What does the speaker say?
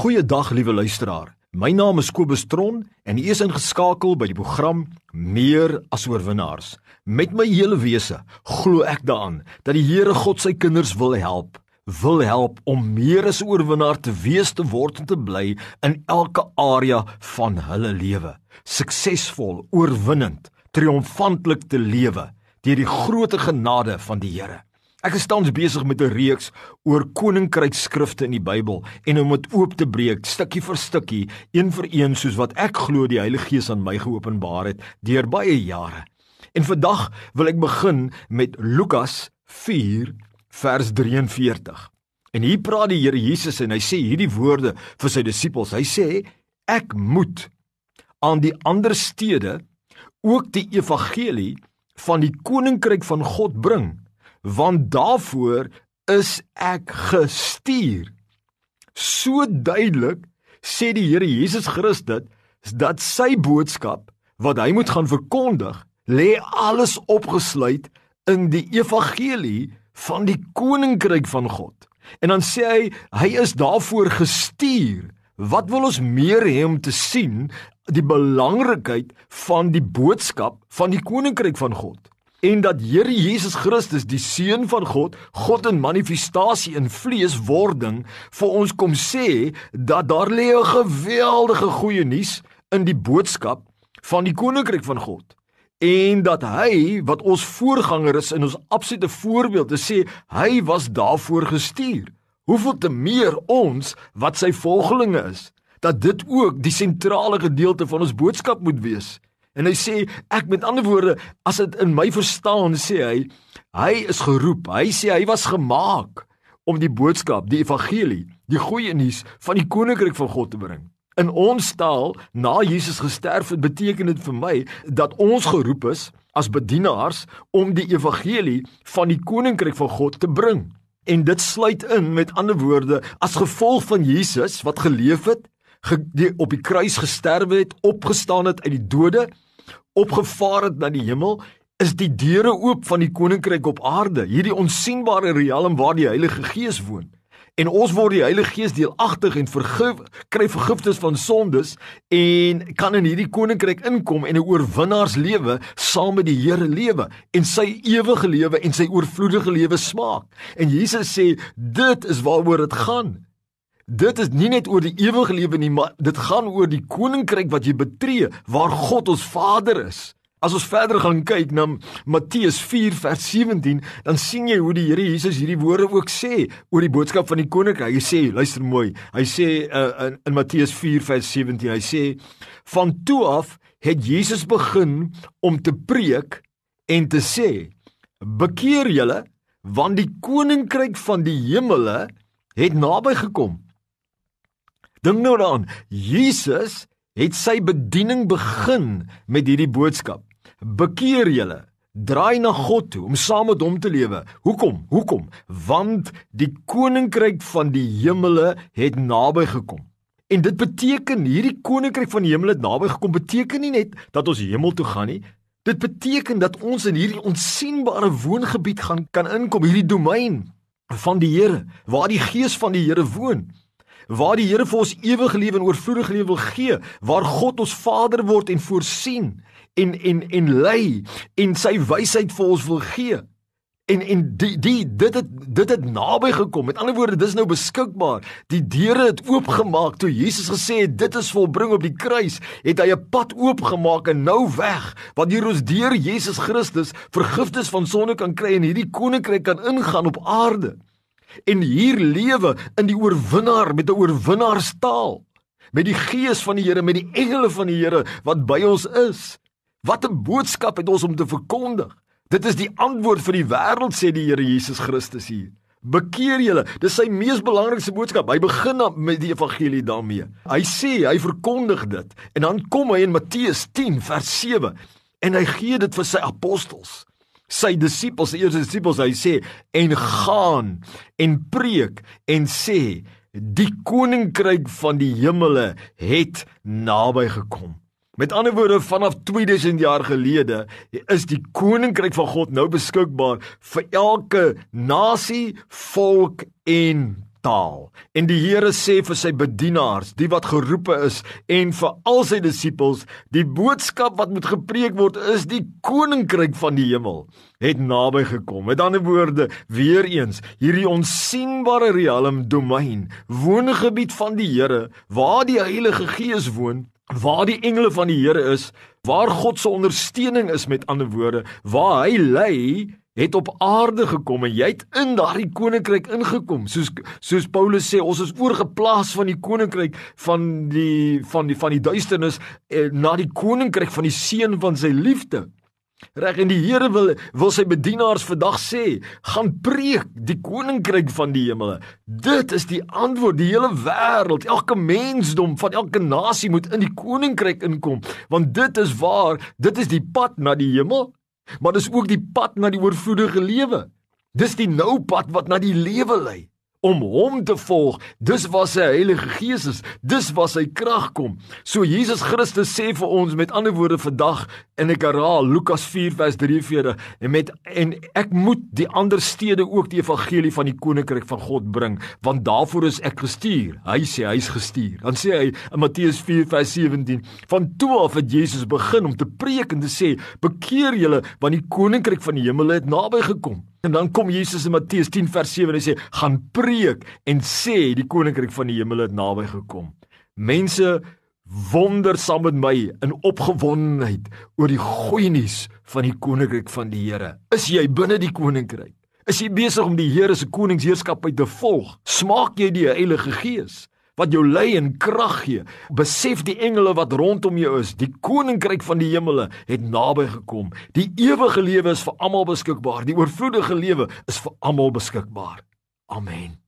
Goeiedag liewe luisteraar. My naam is Kobus Tron en u is ingeskakel by die program Meer as oorwinnaars. Met my hele wese glo ek daaraan dat die Here God sy kinders wil help, wil help om meer as oorwinnaar te wees te word en te bly in elke area van hulle lewe. Suksesvol, oorwinnend, triomfantelik te lewe deur die groot genade van die Here. Ek is tans besig met 'n reeks oor koninkryksskrifte in die Bybel en om dit oop te breek stukkie vir stukkie, een vir een soos wat ek glo die Heilige Gees aan my geopenbaar het deur baie jare. En vandag wil ek begin met Lukas 4 vers 43. En hier praat die Here Jesus en hy sê hierdie woorde vir sy disippels. Hy sê ek moet aan die ander stede ook die evangelie van die koninkryk van God bring want daarvoor is ek gestuur. So duidelik sê die Here Jesus Christus dat sy boodskap wat hy moet gaan verkondig, lê alles opgesluit in die evangelie van die koninkryk van God. En dan sê hy hy is daarvoor gestuur. Wat wil ons meer hê om te sien die belangrikheid van die boodskap van die koninkryk van God? En dat Here Jesus Christus die seun van God, God in manifestasie in vleeswording vir ons kom sê dat daar lê 'n geweldige goeie nuus in die boodskap van die koninkryk van God. En dat hy wat ons voorganger is in ons absolute voorbeeld te sê hy was daarvoor gestuur. Hoeveel te meer ons wat sy volgelinge is dat dit ook die sentrale gedeelte van ons boodskap moet wees En hy sê ek met ander woorde as dit in my verstaan sê hy hy is geroep. Hy sê hy was gemaak om die boodskap, die evangelie, die goeie nuus van die koninkryk van God te bring. In ons taal, na Jesus gesterf het, beteken dit vir my dat ons geroep is as bedienaars om die evangelie van die koninkryk van God te bring. En dit sluit in met ander woorde as gevolg van Jesus wat geleef het, die, op die kruis gesterwe het, opgestaan het uit die dode, opgevaar het na die hemel, is die deure oop van die koninkryk op aarde, hierdie onsigbare riem waar die Heilige Gees woon. En ons word die Heilige Gees deelagtig en vergif kry vergifnis van sondes en kan in hierdie koninkryk inkom en 'n oorwinnaarslewe saam met die Here lewe en sy ewige lewe en sy oorvloedige lewe smaak. En Jesus sê dit is waaroor dit gaan. Dit is nie net oor die ewige lewe nie, maar dit gaan oor die koninkryk wat jy betree waar God ons Vader is. As ons verder gaan kyk na Matteus 4 vers 17, dan sien jy hoe die Here Jesus hierdie woorde ook sê oor die boodskap van die koninkryk. Hy sê, luister mooi. Hy sê uh, in, in Matteus 4 vers 17, hy sê van toe af het Jesus begin om te preek en te sê: "Bekeer julle, want die koninkryk van die hemele het naby gekom." Dink nou daaraan. Jesus het sy bediening begin met hierdie boodskap. Bekeer julle, draai na God toe om saam met hom te lewe. Hoekom? Hoekom? Want die koninkryk van die hemele het naby gekom. En dit beteken hierdie koninkryk van die hemel het naby gekom beteken nie net dat ons hemel toe gaan nie. Dit beteken dat ons in hierdie onsigbare woongebied gaan kan inkom, hierdie domein van die Here waar die gees van die Here woon waar die Here vir ons ewige lewe en oorvloedige lewe wil gee, waar God ons Vader word en voorsien en en en lei en sy wysheid vir ons wil gee. En en die die dit het dit het naby gekom. Met ander woorde, dis nou beskikbaar. Die deure het oopgemaak toe Jesus gesê het dit is volbring op die kruis, het hy 'n pad oopgemaak en nou weg wat hier ons deur Jesus Christus vergifnis van sonde kan kry en hierdie koninkryk kan ingaan op aarde en hier lewe in die oorwinnaar met 'n oorwinnaarstaal met die gees van die Here met die engele van die Here wat by ons is. Wat 'n boodskap het ons om te verkondig. Dit is die antwoord vir die wêreld sê die Here Jesus Christus hier. Bekeer julle dis sy mees belangrikste boodskap. Hy begin met die evangelie daarmee. Hy sê hy verkondig dit. En dan kom hy in Matteus 10 vers 7 en hy gee dit vir sy apostels sy disippels, die eerste disippels, hy sê en gaan en preek en sê die koninkryk van die hemele het naby gekom. Met ander woorde vanaf 2000 jaar gelede is die koninkryk van God nou beskikbaar vir elke nasie, volk en taal. En die Here sê vir sy bedienaars, die wat geroepe is en vir al sy disippels, die boodskap wat moet gepreek word is die koninkryk van die hemel het naby gekom. Met ander woorde, weer eens, hierdie onsigbare riem domein, woongebied van die Here, waar die Heilige Gees woon, waar die engele van die Here is, waar God se ondersteuning is met ander woorde, waar hy lê het op aarde gekom en jy het in daardie koninkryk ingekom. Soos soos Paulus sê ons is oorgeplaas van die koninkryk van die van die van die duisternis eh, na die koninkryk van die seun van sy liefde. Reg en die Here wil wil sy bedienaars vandag sê gaan preek die koninkryk van die hemele. Dit is die antwoord. Die hele wêreld elke mensdom van elke nasie moet in die koninkryk inkom want dit is waar dit is die pad na die hemel maar dis ook die pad na die oorvloedige lewe. Dis die nou pad wat na die lewe lei om hom te volg. Dis waar sy Heilige Gees is. Dis waar sy krag kom. So Jesus Christus sê vir ons met ander woorde vandag en ek herhaal Lukas 4 vers 43 en met en ek moet die ander stede ook die evangelie van die koninkryk van God bring want daarvoor is ek gestuur. Hy sê hy's gestuur. Dan sê hy in Matteus 4 vers 17 van toe af het Jesus begin om te preek en te sê bekeer julle want die koninkryk van die hemel het naby gekom. En dan kom Jesus in Matteus 10 vers 7 en hy sê: "Gaan preek en sê die koninkryk van die hemel het naby gekom." Mense wonder saam met my in opgewondenheid oor die goeie nuus van die koninkryk van die Here. Is jy binne die koninkryk? Is jy besig om die Here se koningsheerskappy te volg? Smaak jy die Heilige Gees? Wat jou lei en krag gee. Besef die engele wat rondom jou is, die koninkryk van die hemele het naby gekom. Die ewige lewe is vir almal beskikbaar. Die oorvloedige lewe is vir almal beskikbaar. Amen.